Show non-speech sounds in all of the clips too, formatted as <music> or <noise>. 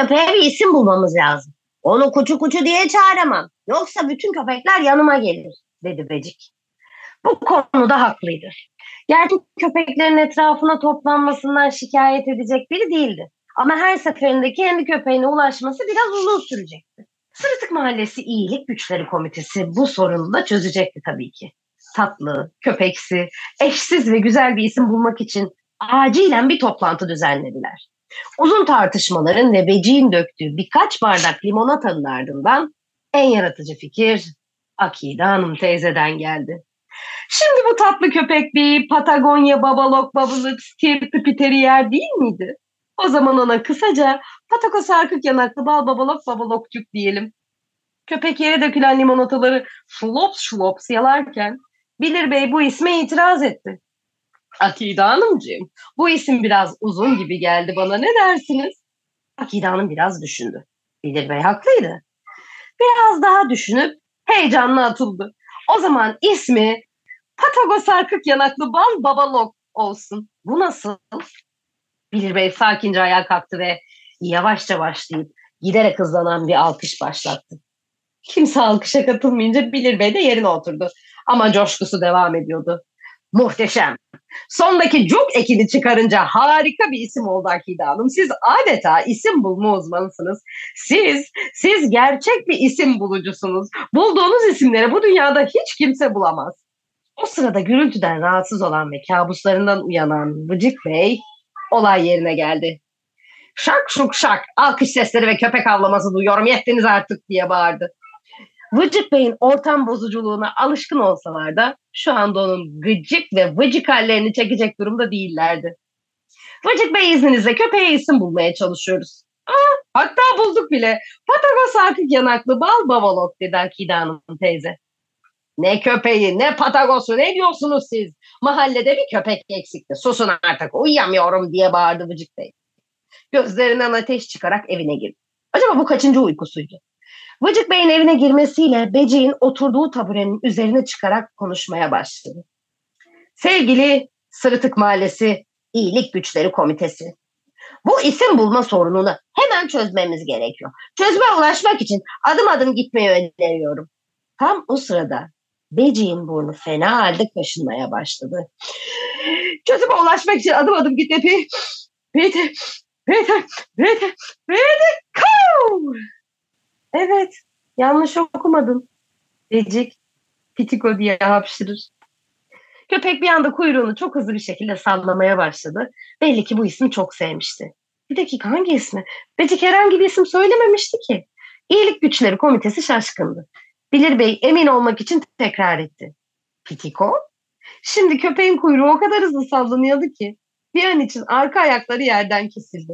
Köpeğe bir isim bulmamız lazım. Onu kuçu kuçu diye çağıramam. Yoksa bütün köpekler yanıma gelir, dedi Becik. Bu konuda haklıydı. Gerçi köpeklerin etrafına toplanmasından şikayet edecek biri değildi. Ama her seferinde kendi köpeğine ulaşması biraz uzun sürecekti. Sırıtık Mahallesi İyilik Güçleri Komitesi bu sorunu da çözecekti tabii ki. Tatlı, köpeksi, eşsiz ve güzel bir isim bulmak için acilen bir toplantı düzenlediler. Uzun tartışmaların ve Beci'nin döktüğü birkaç bardak limonatanın ardından en yaratıcı fikir Akide Hanım teyzeden geldi. Şimdi bu tatlı köpek bir Patagonya babalok babalık stirpi piteriyer değil miydi? O zaman ona kısaca Patako sarkık yanaklı bal babalok babalokçuk diyelim. Köpek yere dökülen limonataları şlops şlops yalarken Bilir Bey bu isme itiraz etti. Akide Hanımcığım bu isim biraz uzun gibi geldi bana ne dersiniz? Akide Hanım biraz düşündü. Bilir Bey haklıydı. Biraz daha düşünüp heyecanla atıldı. O zaman ismi Patago sarkık yanaklı bal babalok olsun. Bu nasıl? Bilir Bey sakince ayağa kalktı ve yavaşça başlayıp giderek hızlanan bir alkış başlattı. Kimse alkışa katılmayınca Bilir Bey de yerine oturdu. Ama coşkusu devam ediyordu. Muhteşem. Sondaki cuk ekini çıkarınca harika bir isim oldu Akide Hanım. Siz adeta isim bulma uzmanısınız. Siz, siz gerçek bir isim bulucusunuz. Bulduğunuz isimleri bu dünyada hiç kimse bulamaz. O sırada gürültüden rahatsız olan ve kabuslarından uyanan Vıcık Bey olay yerine geldi. Şak şuk şak alkış sesleri ve köpek avlaması duyuyorum yettiniz artık diye bağırdı. Vıcık Bey'in ortam bozuculuğuna alışkın olsalar da şu anda onun gıcık ve vıcık hallerini çekecek durumda değillerdi. Vıcık Bey izninizle köpeğe isim bulmaya çalışıyoruz. Aa, hatta bulduk bile. Patago sarkık yanaklı bal babalok dedi Akide Hanım teyze. Ne köpeği ne patagosu ne diyorsunuz siz? Mahallede bir köpek eksikti. Susun artık uyuyamıyorum diye bağırdı Vıcık Bey. Gözlerinden ateş çıkarak evine girdi. Acaba bu kaçıncı uykusuydu? Vıcık Bey'in evine girmesiyle Becik'in oturduğu taburenin üzerine çıkarak konuşmaya başladı. Sevgili Sırıtık Mahallesi İyilik Güçleri Komitesi. Bu isim bulma sorununu hemen çözmemiz gerekiyor. Çözüme ulaşmak için adım adım gitmeyi öneriyorum. Tam o sırada Becik'in burnu fena halde kaşınmaya başladı. Çözüme ulaşmak için adım adım gitmeyi... Peter, Peter, Peter, Peter, Cow! Evet, yanlış okumadın. Becik, Pitiko diye hapşırır. Köpek bir anda kuyruğunu çok hızlı bir şekilde sallamaya başladı. Belli ki bu ismi çok sevmişti. Bir dakika hangi ismi? Becik herhangi bir isim söylememişti ki. İyilik Güçleri Komitesi şaşkındı. Bilir Bey emin olmak için tekrar etti. Pitiko? Şimdi köpeğin kuyruğu o kadar hızlı sallanıyordu ki bir an için arka ayakları yerden kesildi.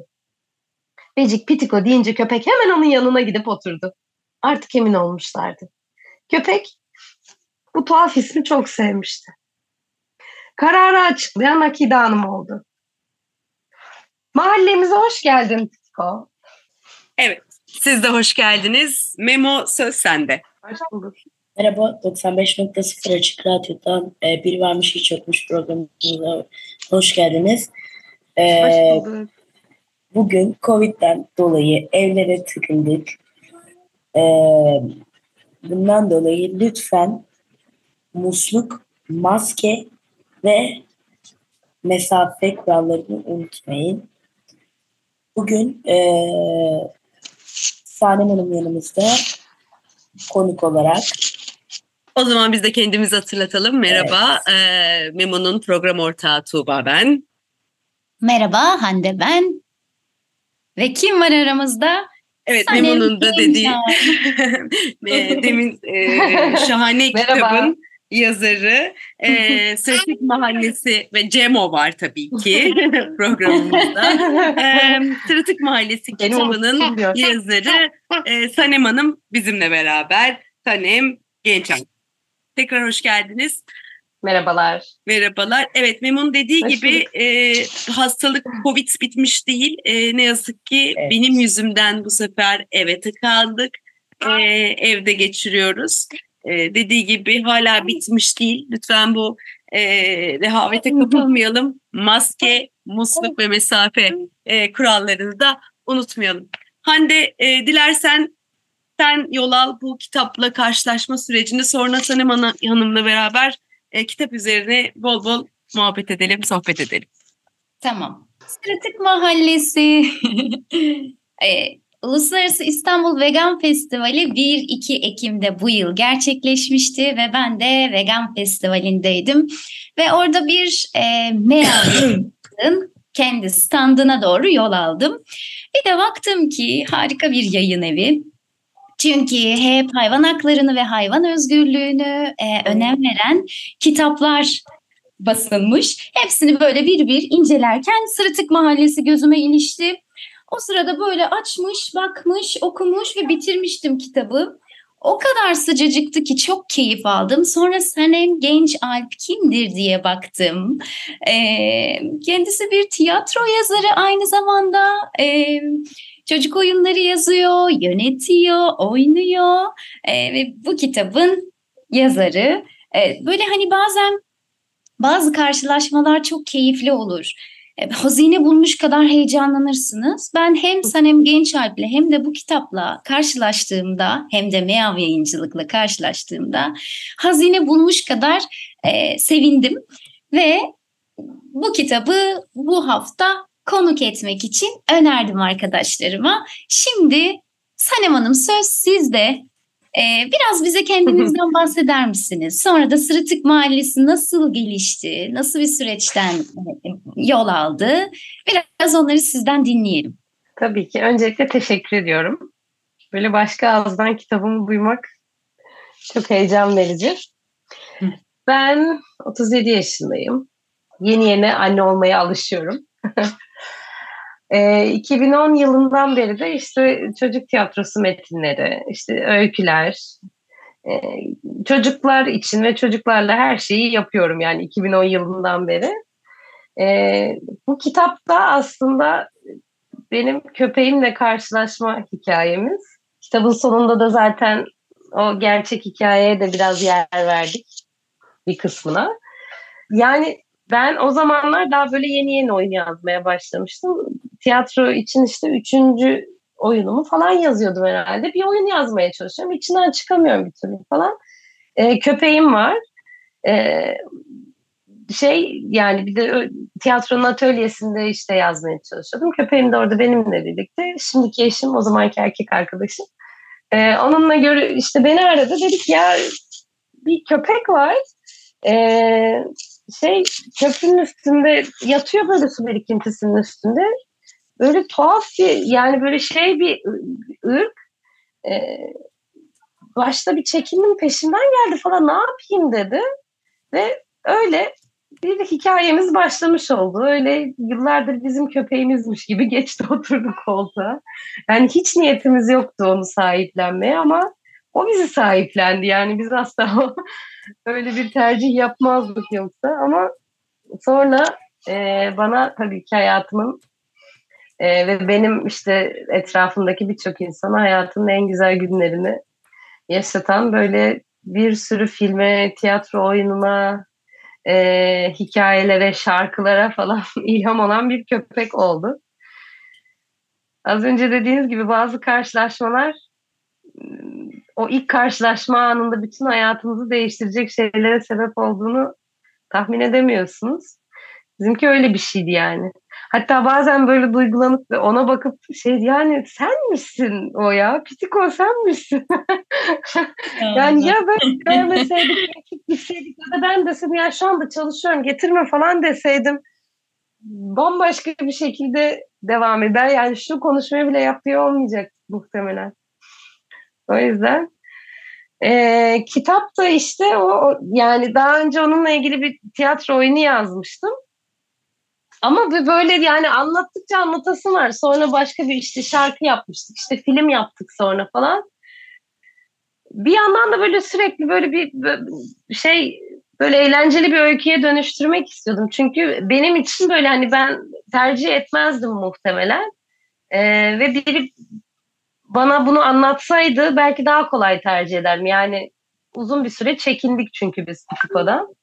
Becik Pitiko deyince köpek hemen onun yanına gidip oturdu. Artık emin olmuşlardı. Köpek bu tuhaf ismi çok sevmişti. Kararı açıklayan Akide Hanım oldu. Mahallemize hoş geldin Pitiko. Evet, siz de hoş geldiniz. Memo söz sende. Hoş bulduk. Merhaba, 95.0 Açık Radyo'dan e, Bir Varmış Hiç Yokmuş programımıza hoş geldiniz. E, Hoş bulduk. Bugün Covid'den dolayı evlere tıkıldık. E, bundan dolayı lütfen musluk, maske ve mesafe kurallarını unutmayın. Bugün e, Sanem Hanım yanımızda konuk olarak O zaman biz de kendimizi hatırlatalım. Merhaba, ee, Memo'nun program ortağı Tuğba ben. Merhaba Hande ben. Ve kim var aramızda? Evet, Sanem Memo'nun da dediği <laughs> demin e, <laughs> şahane kitabın yazarı, e, <laughs> Sırtık Mahallesi ve Cemo var tabii ki programımızda. E, Sırtık Mahallesi kitabının yazarı e, Sanem Hanım bizimle beraber. Sanem Gençan. Tekrar hoş geldiniz. Merhabalar. Merhabalar. Evet Memon dediği Hoş gibi e, hastalık Covid bitmiş değil. E, ne yazık ki Evet. benim yüzümden bu sefer eve tıkandık. E, evde geçiriyoruz. E, dediği gibi hala bitmiş değil. Lütfen bu e, rehavete kapılmayalım. Maske, musluk ve mesafe e, kurallarını da unutmayalım. Hande e, dilersen sen yol al bu kitapla karşılaşma sürecini sonra Sanem Hanım'la beraber e, kitap üzerine bol bol muhabbet edelim, sohbet edelim. Tamam. Sırıtık Mahallesi. <laughs> e, Uluslararası İstanbul Vegan Festivali 1-2 Ekim'de bu yıl gerçekleşmişti ve ben de Vegan Festivali'ndeydim. Ve orada bir e, Meal'ın <coughs> kendi standına doğru yol aldım. Bir de baktım ki harika bir yayın evi. Çünkü hep hayvan haklarını ve hayvan özgürlüğünü e, önem veren kitaplar basılmış. Hepsini böyle bir bir incelerken Sırıtık Mahallesi gözüme ilişti. O sırada böyle açmış, bakmış, okumuş ve bitirmiştim kitabı. O kadar sıcacıktı ki çok keyif aldım. Sonra Sanem Genç Alp kimdir diye baktım. Ee, kendisi bir tiyatro yazarı aynı zamanda. Ee, çocuk oyunları yazıyor, yönetiyor, oynuyor. Ee, ve bu kitabın yazarı. Ee, böyle hani bazen bazı karşılaşmalar çok keyifli olur. E, Hazine bulmuş kadar heyecanlanırsınız. Ben hem Sanem Gençalp'le hem de bu kitapla karşılaştığımda hem de Meav Yayıncılık'la karşılaştığımda hazine bulmuş kadar e, sevindim. Ve bu kitabı bu hafta konuk etmek için önerdim arkadaşlarıma. Şimdi Sanem Hanım söz sizde. Ee, biraz bize kendinizden <laughs> bahseder misiniz? Sonra da Sırıtık Mahallesi nasıl gelişti? Nasıl bir süreçten e, yol aldı? Biraz onları sizden dinleyelim. Tabii ki. Öncelikle teşekkür ediyorum. Böyle başka ağızdan kitabımı duymak çok heyecan verici. Ben 37 yaşındayım. Yeni yeni anne olmaya alışıyorum. <laughs> E, 2010 yılından beri de işte çocuk tiyatrosu metinleri, işte öyküler, e, çocuklar için ve çocuklarla her şeyi yapıyorum yani 2010 yılından beri. E, bu kitapta aslında benim köpeğimle karşılaşma hikayemiz. Kitabın sonunda da zaten o gerçek hikayeye de biraz yer verdik bir kısmına. Yani ben o zamanlar daha böyle yeni yeni oyun yazmaya başlamıştım. Tiyatro için işte üçüncü oyunumu falan yazıyordum herhalde. Bir oyun yazmaya çalışıyorum. İçinden çıkamıyorum bir türlü falan. Ee, köpeğim var. Ee, şey yani bir de tiyatronun atölyesinde işte yazmaya çalışıyordum. Köpeğim de orada benimle birlikte. Şimdiki eşim o zamanki erkek arkadaşım. Ee, onunla göre işte beni aradı. Dedik ya bir köpek var. Ee, şey köprünün üstünde yatıyor böyle su birikintisinin üstünde. Böyle tuhaf bir yani böyle şey bir ırk. Ee, başta bir çekindim peşinden geldi falan ne yapayım dedi. Ve öyle bir hikayemiz başlamış oldu. Öyle yıllardır bizim köpeğimizmiş gibi <laughs> geçti oturdu koltuğa. Yani hiç niyetimiz yoktu onu sahiplenmeye ama o bizi sahiplendi. Yani biz asla öyle bir tercih yapmazdık yoksa. Ama sonra e, bana tabii ki hayatımın e, ve benim işte etrafımdaki birçok insana hayatının en güzel günlerini yaşatan böyle bir sürü filme, tiyatro oyununa, e, hikayelere, şarkılara falan <laughs> ilham olan bir köpek oldu. Az önce dediğiniz gibi bazı karşılaşmalar o ilk karşılaşma anında bütün hayatınızı değiştirecek şeylere sebep olduğunu tahmin edemiyorsunuz. Bizimki öyle bir şeydi yani. Hatta bazen böyle duygulanıp ve ona bakıp şey yani sen misin o ya? Pitiko sen misin? <laughs> yani ya ben görmeseydik, gitseydik ya da ben desem ya şu anda çalışıyorum getirme falan deseydim bambaşka bir şekilde devam eder. Yani şu konuşmayı bile yapıyor olmayacak muhtemelen. O yüzden E, kitap da işte o yani daha önce onunla ilgili bir tiyatro oyunu yazmıştım. Ama böyle yani anlattıkça anlatası var. Sonra başka bir işte şarkı yapmıştık. işte film yaptık sonra falan. Bir yandan da böyle sürekli böyle bir şey böyle eğlenceli bir öyküye dönüştürmek istiyordum. Çünkü benim için böyle hani ben tercih etmezdim muhtemelen. Ee, ve biri bana bunu anlatsaydı belki daha kolay tercih ederim. Yani uzun bir süre çekindik çünkü biz Pitiko'dan.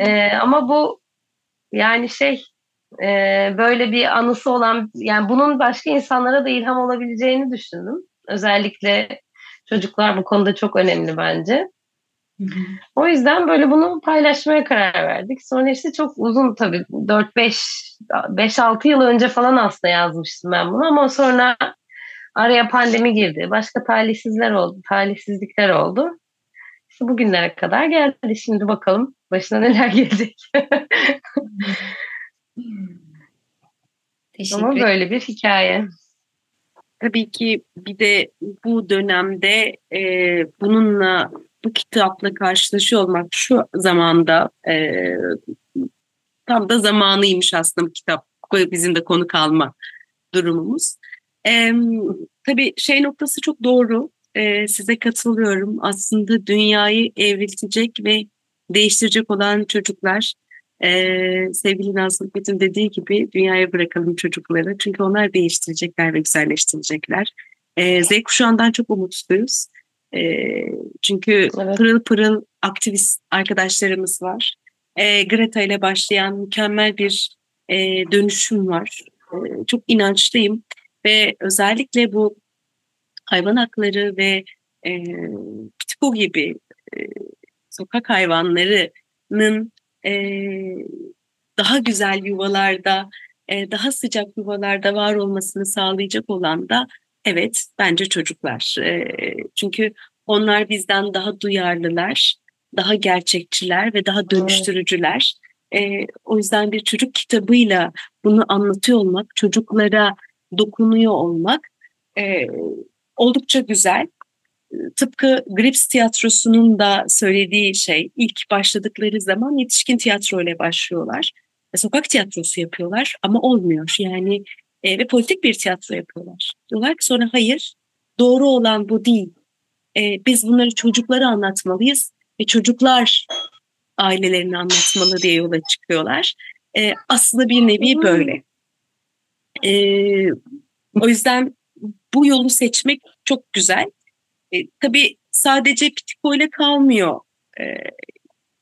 Ee, ama bu yani şey e, böyle bir anısı olan yani bunun başka insanlara da ilham olabileceğini düşündüm. Özellikle çocuklar bu konuda çok önemli bence. O yüzden böyle bunu paylaşmaya karar verdik. Sonra işte çok uzun tabii 4-5 5-6 yıl önce falan aslında yazmıştım ben bunu ama sonra araya pandemi girdi. Başka talihsizler oldu, talihsizlikler oldu. İşte bugünlere kadar geldi. Şimdi bakalım başına neler <laughs> gelecek. Teşekkür Ama böyle bir hikaye. Tabii ki bir de bu dönemde e, bununla bu kitapla karşılaşıyor olmak şu zamanda e, tam da zamanıymış aslında bu kitap bizim de konu kalma durumumuz. E, tabii şey noktası çok doğru. E, size katılıyorum. Aslında dünyayı evriltecek ve değiştirecek olan çocuklar ee, sevgili Nazlı Hikmet'in dediği gibi dünyaya bırakalım çocukları. Çünkü onlar değiştirecekler ve güzelleştirecekler. Ee, Z kuşağından çok umutluyuz. Ee, çünkü evet. pırıl pırıl aktivist arkadaşlarımız var. Ee, Greta ile başlayan mükemmel bir e, dönüşüm var. Ee, çok inançlıyım ve özellikle bu hayvan hakları ve e, Pitbull gibi e, sokak hayvanlarının e, daha güzel yuvalarda, e, daha sıcak yuvalarda var olmasını sağlayacak olan da evet bence çocuklar. E, çünkü onlar bizden daha duyarlılar, daha gerçekçiler ve daha dönüştürücüler. E, o yüzden bir çocuk kitabıyla bunu anlatıyor olmak, çocuklara dokunuyor olmak e, oldukça güzel tıpkı Grips tiyatrosunun da söylediği şey ilk başladıkları zaman yetişkin tiyatro ile başlıyorlar. E, sokak tiyatrosu yapıyorlar ama olmuyor. Yani e, ve politik bir tiyatro yapıyorlar. Diyorlar ki sonra hayır doğru olan bu değil. E, biz bunları çocuklara anlatmalıyız ve çocuklar ailelerini anlatmalı diye yola çıkıyorlar. E, aslında bir nevi böyle. E, o yüzden bu yolu seçmek çok güzel. E, tabii sadece Pitiko ile kalmıyor e,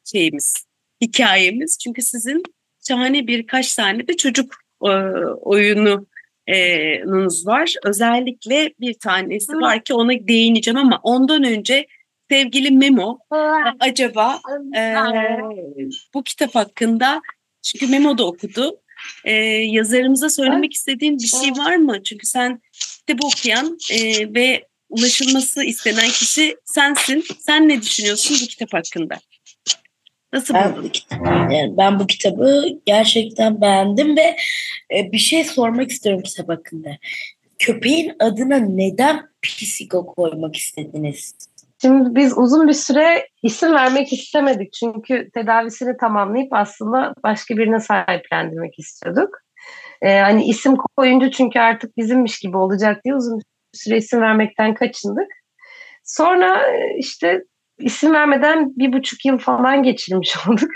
şeyimiz, hikayemiz. Çünkü sizin şahane birkaç tane de çocuk e, oyunu e, var. Özellikle bir tanesi var ki ona değineceğim ama ondan önce sevgili Memo acaba e, bu kitap hakkında çünkü Memo da okudu. E, yazarımıza söylemek istediğin bir şey var mı? Çünkü sen kitabı okuyan e, ve ulaşılması istenen kişi sensin. Sen ne düşünüyorsun bu kitap hakkında? Nasıl ben, buldun? Yani ben bu kitabı gerçekten beğendim ve e, bir şey sormak istiyorum kitap hakkında. Köpeğin adına neden Pisigo koymak istediniz? Şimdi biz uzun bir süre isim vermek istemedik. Çünkü tedavisini tamamlayıp aslında başka birine sahiplendirmek istiyorduk. Ee, hani isim koyunca çünkü artık bizimmiş gibi olacak diye uzun süre isim vermekten kaçındık. Sonra e, işte isim vermeden bir buçuk yıl falan geçirmiş <laughs> olduk.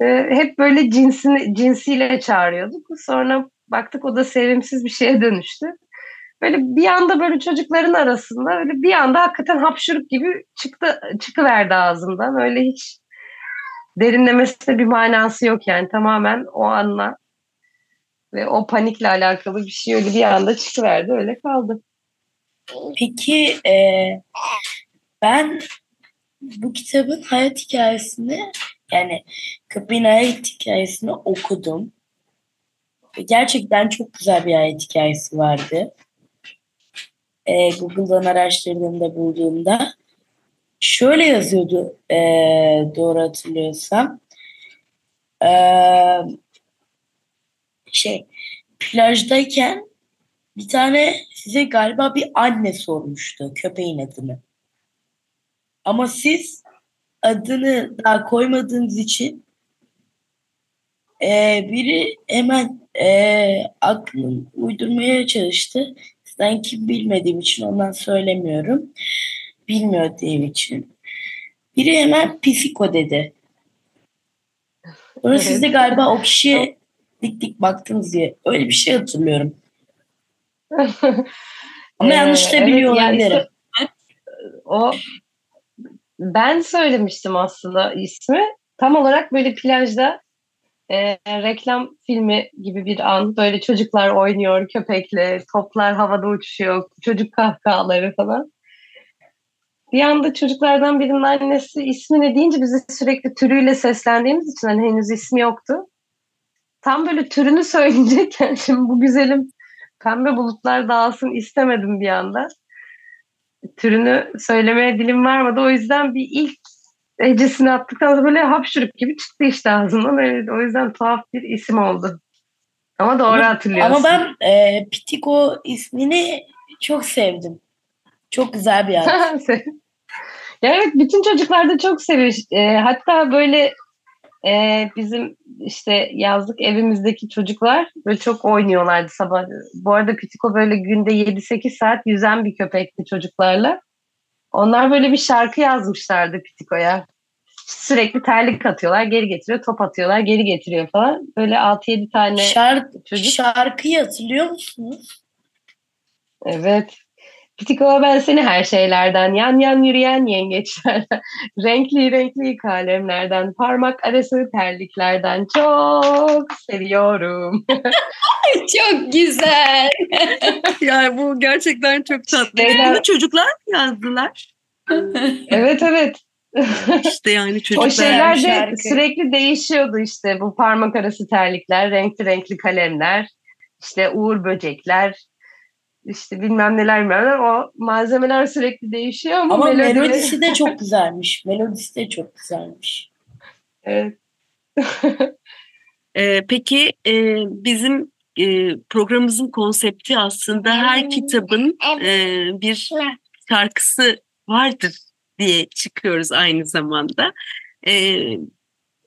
E, hep böyle cinsini, cinsiyle çağırıyorduk. Sonra baktık o da sevimsiz bir şeye dönüştü. Böyle bir anda böyle çocukların arasında öyle bir anda hakikaten hapşuruk gibi çıktı çıkıverdi ağzımdan. Öyle hiç derinlemesine bir manası yok yani tamamen o anla ve o panikle alakalı bir şey öyle bir anda çıkıverdi öyle kaldı. Peki e, ben bu kitabın hayat hikayesini yani köpeğin hayat hikayesini okudum. Gerçekten çok güzel bir hayat hikayesi vardı. E, Google'dan araştırdığımda bulduğumda şöyle yazıyordu e, doğru hatırlıyorsam. Eee şey plajdayken bir tane size galiba bir anne sormuştu köpeğin adını. Ama siz adını daha koymadığınız için e, biri hemen e, aklını uydurmaya çalıştı. Ben kim bilmediğim için ondan söylemiyorum. Bilmiyor diye için. Biri hemen Pisiko dedi. Sonra Evet. siz de galiba o kişiye dik dik baktınız diye. Öyle bir şey hatırlıyorum. <laughs> Ama Ee, yanlış da evet, biliyor yani olabilirim. işte o ben söylemiştim aslında ismi. Tam olarak böyle plajda e, reklam filmi gibi bir an. Böyle çocuklar oynuyor köpekle, toplar havada uçuşuyor, çocuk kahkahaları falan. Bir anda çocuklardan birinin annesi ismi ne deyince bizi sürekli türüyle seslendiğimiz için hani henüz ismi yoktu. Tam böyle türünü söyleyecekken <laughs> şimdi bu güzelim pembe bulutlar dağılsın istemedim bir anda. Türünü söylemeye dilim varmadı. O yüzden bir ilk hecesini attıktan sonra böyle hapşırık gibi çıktı işte ağzımdan. Öyle, o yüzden tuhaf bir isim oldu. Ama doğru Ama- hatırlıyorsun. Ama ben e, Pitiko ismini çok sevdim. Çok güzel bir ad. <laughs> ya evet bütün çocuklar da çok seviyor. E, hatta böyle e, bizim işte yazlık evimizdeki çocuklar böyle çok oynuyorlardı sabah. Bu arada Pitiko böyle günde 7-8 saat yüzen bir köpekti çocuklarla. Onlar böyle bir şarkı yazmışlardı Pitiko'ya. Sürekli terlik atıyorlar, geri getiriyor, top atıyorlar, geri getiriyor falan. Böyle 6-7 tane Şarkı, çocuk. şarkıyı hatırlıyor musunuz? Evet. Pitiko ben seni her şeylerden, yan yan yürüyen yengeçlerden, <laughs> renkli renkli kalemlerden, parmak arası terliklerden çok seviyorum. Çok güzel. <laughs> Yani bu gerçekten çok tatlı. Şeyler- Bunu çocuklar mı yazdılar? <laughs> evet evet. İşte yani çocuklar. o şeyler de şarkı. sürekli değişiyordu işte bu parmak arası terlikler, renkli renkli kalemler, işte uğur böcekler, işte bilmem neler bilmem neler. O malzemeler sürekli değişiyor ama, Ama melodi- melodisi de çok <laughs> güzelmiş. Melodisi de çok güzelmiş. Evet. <laughs> Ee, peki e, bizim e, programımızın konsepti aslında her kitabın e, bir şarkısı vardır diye çıkıyoruz aynı zamanda. E,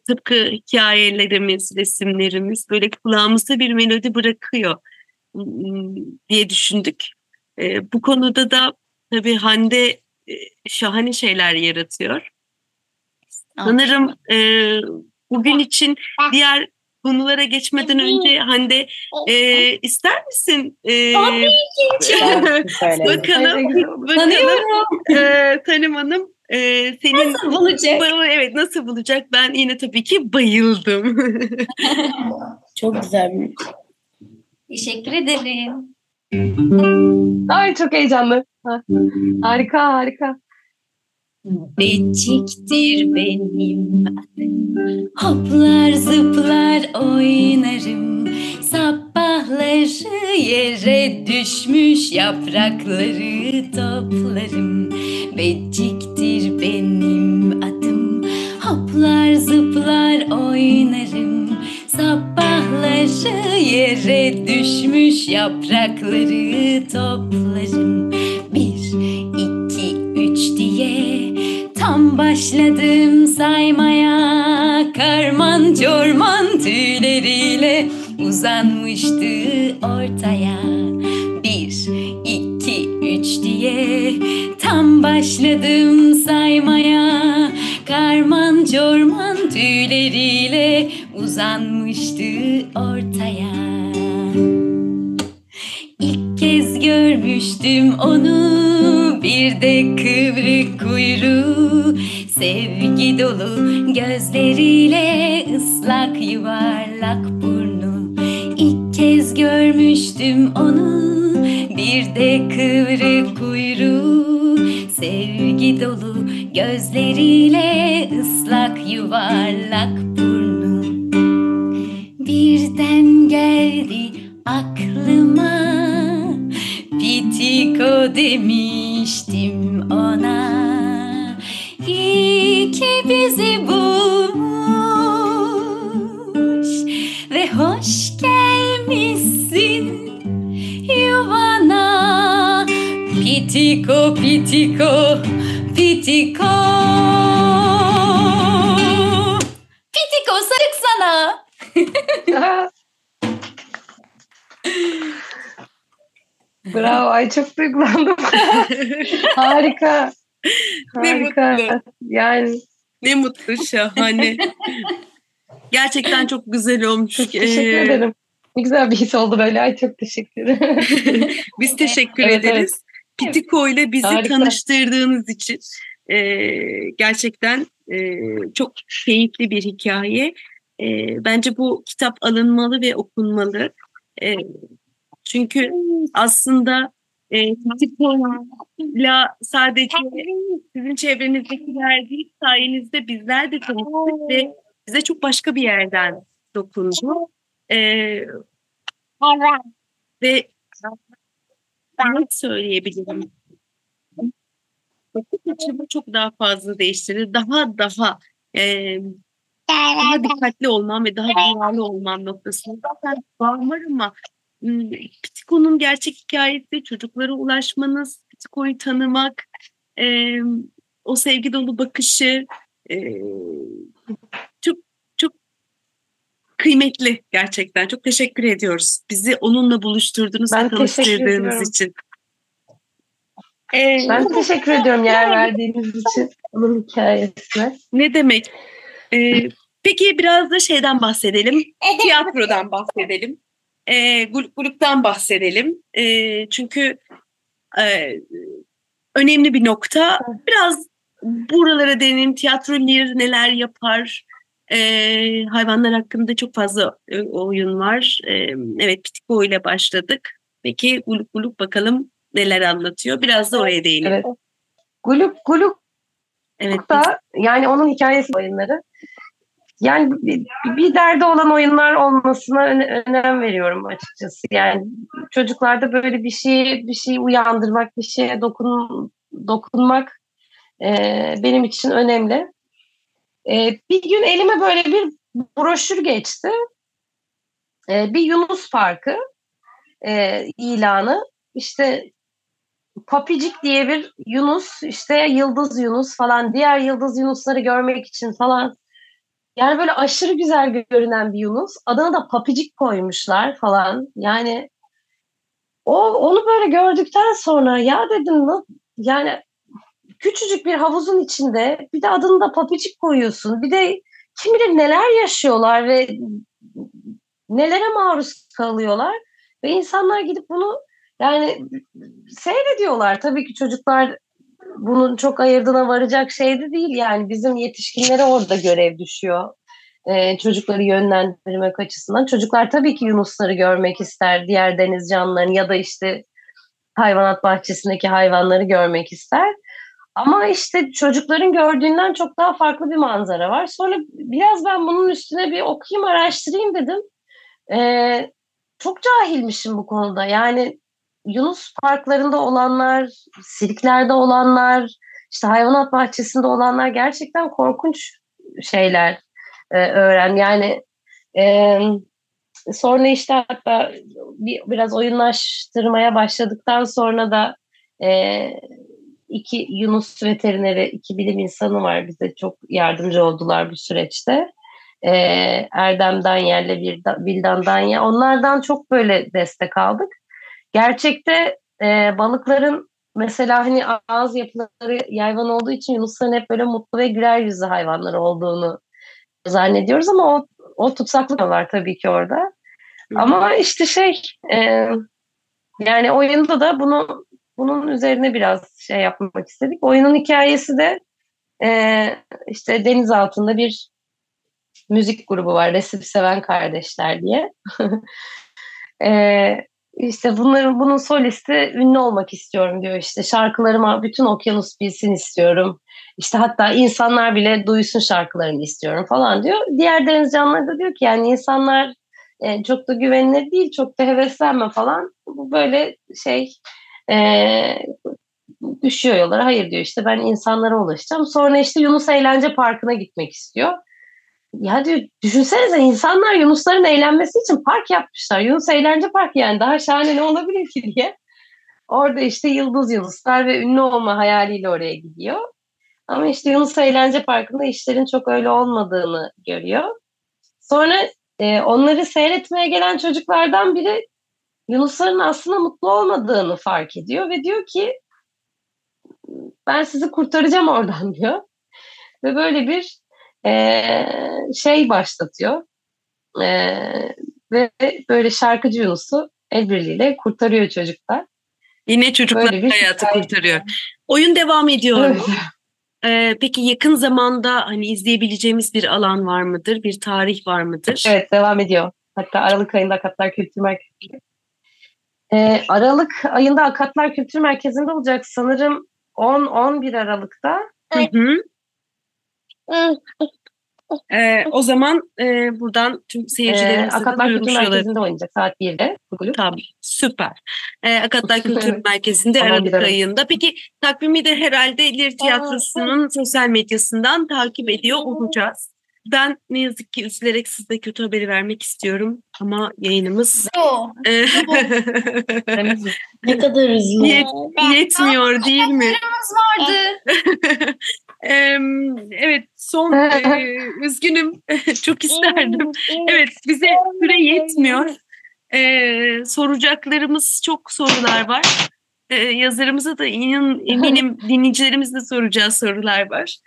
tıpkı hikayelerimiz, resimlerimiz böyle kulağımızda bir melodi bırakıyor diye düşündük. E, bu konuda da tabii Hande e, şahane şeyler yaratıyor. Sanırım e, bugün için diğer konulara geçmeden önce Hande e, ister misin? E, Şarkı <laughs> söyledim. bakalım, bakalım e, Tanem Hanım e, senin Nasıl bulacak? Bu- evet nasıl bulacak? Ben yine tabii ki bayıldım. <laughs> Çok güzel bir Teşekkür ederim. Ay çok heyecanlı. Ha. Harika harika. Beciktir benim adım Hoplar zıplar oynarım Sabahları yere düşmüş yaprakları toplarım Beciktir benim adım Hoplar zıplar oynarım Sabahları yere düşmüş yaprakları toplarım. Bir, iki, üç diye Tam başladım saymaya. Karman çorman tüyleriyle uzanmıştı ortaya. Bir, iki, üç diye Tam başladım saymaya. Karman çorman tüyleriyle uzanmıştı ortaya. İlk kez görmüştüm onu bir de kıvrık kuyruğu. Sevgi dolu gözleriyle ıslak yuvarlak burnu. İlk kez görmüştüm onu bir de kıvrık kuyruğu. Sevgi dolu gözleriyle ıslak yuvarlak Demiştim ona İyi ki bizi bulmuş Ve hoş gelmişsin yuvana pitiko Pitiko. Pitiko Bravo. Ay çok duygulandım. <laughs> Harika. Ne Harika. mutlu. Yani Ne mutlu şahane. Gerçekten çok güzel olmuş. çok teşekkür Ee, ederim. Ne güzel bir his oldu böyle. Ay çok teşekkür ederim. <laughs> Biz teşekkür Evet, ederiz. Pitiko ile bizi Harika. tanıştırdığınız için e, gerçekten e, çok keyifli bir hikaye. E, bence bu kitap alınmalı ve okunmalı. E, çünkü aslında e, Pitiko'yla sadece sizin çevrenizdekiler değil sayenizde bizler de tanıştık ve bize çok başka bir yerden dokundu. E, ve ne söyleyebilirim? Bakış açımı çok daha fazla değiştirdi. Daha daha e, daha dikkatli olmam ve daha duyarlı olmam noktasında. Zaten bağım var ama m, Pitiko'nun gerçek hikayesi çocuklara ulaşmanız, Pitiko'yu tanımak, e, o sevgi dolu bakışı e, çok çok kıymetli gerçekten. Çok teşekkür ediyoruz. Bizi onunla buluşturdunuz Ben ve teşekkür tanıştırdığınız ediyorum. için. Ee, Ben teşekkür ediyorum yer verdiğiniz için onun hikayesine. ne demek? Ee, peki biraz da şeyden bahsedelim. Tiyatrodan bahsedelim. Ee, Guluk Guluk'tan bahsedelim. Ee, çünkü e, önemli bir nokta. Biraz buralara değinelim. Tiyatrolar neler yapar? Ee, hayvanlar hakkında çok fazla e, oyun var. Ee, evet Pitiko ile başladık. Peki Guluk Guluk bakalım neler anlatıyor. Biraz da oraya değinelim. Evet. Guluk Guluk Evet. da yani onun hikayesi oyunları. Yani bir, derdi olan oyunlar olmasına öne- önem veriyorum açıkçası. Yani çocuklarda böyle bir şey bir şey uyandırmak, bir şeye dokun dokunmak e, benim için önemli. E, bir gün elime böyle bir broşür geçti. E, bir Yunus Parkı e, ilanı. İşte Papicik diye bir Yunus, işte Yıldız Yunus falan, diğer Yıldız Yunusları görmek için falan. Yani böyle aşırı güzel görünen bir Yunus. Adına da Papicik koymuşlar falan. Yani o onu böyle gördükten sonra ya dedim "na- yani küçücük bir havuzun içinde bir de adını da Papicik koyuyorsun. Bir de kim bilir neler yaşıyorlar ve nelere maruz kalıyorlar. Ve insanlar gidip bunu yani seyrediyorlar. Tabii ki çocuklar bunun çok ayırdına varacak şey de değil. Yani bizim yetişkinlere orada görev düşüyor. Ee, çocukları yönlendirmek açısından. Çocuklar tabii ki yunusları görmek ister. Diğer deniz canlılarını ya da işte hayvanat bahçesindeki hayvanları görmek ister. Ama işte çocukların gördüğünden çok daha farklı bir manzara var. Sonra biraz ben bunun üstüne bir okuyayım, araştırayım dedim. Ee, çok cahilmişim bu konuda. Yani Yunus parklarında olanlar, sirklerde olanlar, işte hayvanat bahçesinde olanlar gerçekten korkunç şeyler e, öğren. Yani e, sonra işte hatta bir, biraz oyunlaştırmaya başladıktan sonra da e, iki Yunus veterineri, iki bilim insanı var bize çok yardımcı oldular bu süreçte. E, Erdem Danyer'le Vildan Danyer. Onlardan çok böyle destek aldık gerçekte e, balıkların mesela hani ağız yapıları yayvan olduğu için yunusların hep böyle mutlu ve güler yüzlü hayvanlar olduğunu zannediyoruz ama o, o tutsaklık var tabii ki orada. Ama işte şey e, yani oyunda da bunu bunun üzerine biraz şey yapmak istedik. Oyunun hikayesi de e, işte deniz altında bir müzik grubu var. Resim Seven Kardeşler diye. <laughs> e, işte bunların bunun solisti ünlü olmak istiyorum diyor işte şarkılarıma bütün okyanus bilsin istiyorum. İşte hatta insanlar bile duysun şarkılarımı istiyorum falan diyor. Diğer deniz canlıları da diyor ki yani insanlar e, çok da güvenilir değil, çok da heveslenme falan. Bu böyle şey e, düşüyor yollara. Hayır diyor işte ben insanlara ulaşacağım. Sonra işte Yunus Eğlence Parkı'na gitmek istiyor. Ya diyor düşünsenize insanlar Yunusların eğlenmesi için park yapmışlar. Yunus Eğlence Parkı yani daha şahane ne olabilir ki diye. Orada işte Yıldız Yunuslar ve ünlü olma hayaliyle oraya gidiyor. Ama işte Yunus Eğlence Parkı'nda işlerin çok öyle olmadığını görüyor. Sonra e, onları seyretmeye gelen çocuklardan biri Yunusların aslında mutlu olmadığını fark ediyor ve diyor ki ben sizi kurtaracağım oradan diyor. Ve böyle bir e, şey başlatıyor. E, ve böyle şarkıcı Yunus'u el birliğiyle kurtarıyor çocuklar. Yine çocuklar Böyle hayatı hikaye. kurtarıyor. Oyun devam ediyor Evet. mu? Ee, peki yakın zamanda hani izleyebileceğimiz bir alan var mıdır? Bir tarih var mıdır? Evet devam ediyor. Hatta Aralık ayında Akatlar Kültür Merkezi'nde. Ee, Aralık ayında Akatlar Kültür Merkezi'nde olacak sanırım 10-11 Aralık'ta. Hı hı. Ee, o zaman e, buradan tüm Ee, seyircilerimize de Akatlar Kültür. Merkezi'nde oynayacak saat 1'de. bu kulüp. Tamam, süper. Ee, Akatlar Kültür. Merkezi'nde Aralık gidelim. ayında. Peki takvimi de herhalde Lir Tiyatrosu'nun sosyal medyasından takip ediyor olacağız. Ben ne yazık ki üzülerek size kötü haberi vermek istiyorum ama yayınımız e, <laughs> Ne kadar hızlı. Yet- yetmiyor değil mi? vardı. <laughs> Evet son <laughs> e, üzgünüm <laughs> çok isterdim. Evet bize süre yetmiyor. E, soracaklarımız çok sorular var. E, yazarımıza da inan, <laughs> eminim dinleyicilerimiz de soracağı sorular var.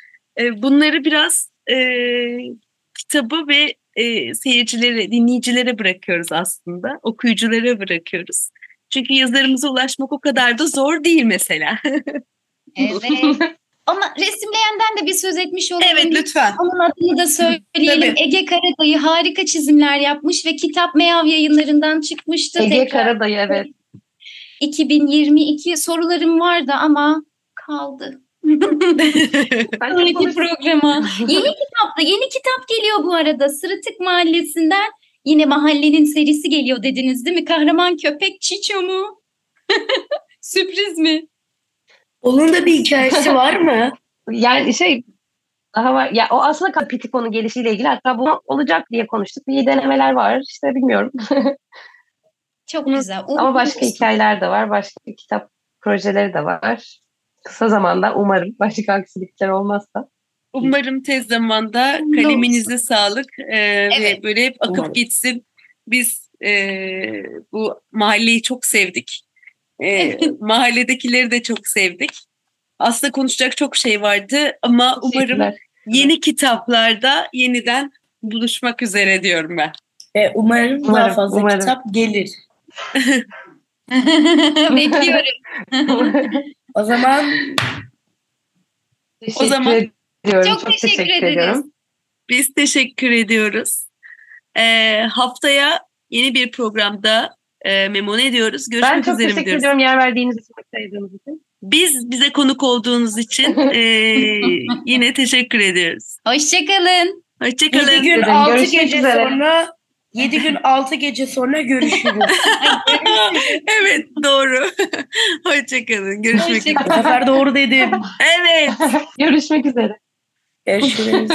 E, bunları biraz e, kitabı ve e, seyircilere, dinleyicilere bırakıyoruz aslında. Okuyuculara bırakıyoruz. Çünkü yazarımıza ulaşmak o kadar da zor değil mesela. Evet. Ama resimleyenden de bir söz etmiş olalım. evet lütfen. Onun adını da söyleyelim. Tabii. Ege Karadayı harika çizimler yapmış ve kitap Meyav yayınlarından çıkmıştı. Ege Tekrar Karadayı evet. 2022 sorularım vardı ama kaldı. <laughs> Sonraki programa. Yeni kitap da yeni kitap geliyor bu arada. Sırıtık Mahallesi'nden yine mahallenin serisi geliyor dediniz değil mi? Kahraman köpek Çiço mu? <laughs> Sürpriz mi? Onun da bir hikayesi <laughs> var mı? Yani şey daha var. Ya o aslında Kapitikon'un gelişiyle ilgili hatta bu olacak diye konuştuk. Bir denemeler var. İşte bilmiyorum. <laughs> Çok güzel. Ama başka hikayeler de var. Başka kitap projeleri de var. Kısa zamanda umarım başka aksilikler olmazsa. Umarım tez zamanda kaleminize sağlık e, ve Evet. böyle hep akıp Umarım. gitsin. Biz e, bu mahalleyi çok sevdik. E, <laughs> mahalledekileri de çok sevdik. Aslında konuşacak çok şey vardı ama umarım yeni kitaplarda yeniden buluşmak üzere diyorum ben. Ve umarım, daha Umarım, fazla umarım. kitap gelir. <laughs> Bekliyorum. <laughs> O zaman Teşekkür zaman- ediyorum. Çok teşekkür ederiz. ediyorum. Biz teşekkür ediyoruz. E, haftaya yeni bir programda e, memnun ediyoruz. Görüşmek Ben çok üzere teşekkür ediyorum yer verdiğiniz için, vakit ayırdığınız için. Biz bize konuk olduğunuz için <laughs> e, yine teşekkür ediyoruz. Hoşçakalın. 7 Hoşçakalın. gün Dedim, 6 görüşmek gece üzere. <laughs> sonra 7 gün 6 gece sonra görüşürüz. <laughs> evet doğru. Hoşçakalın. Görüşmek üzere. Bu sefer doğru dedim. Evet. Görüşmek üzere. Görüşürüz.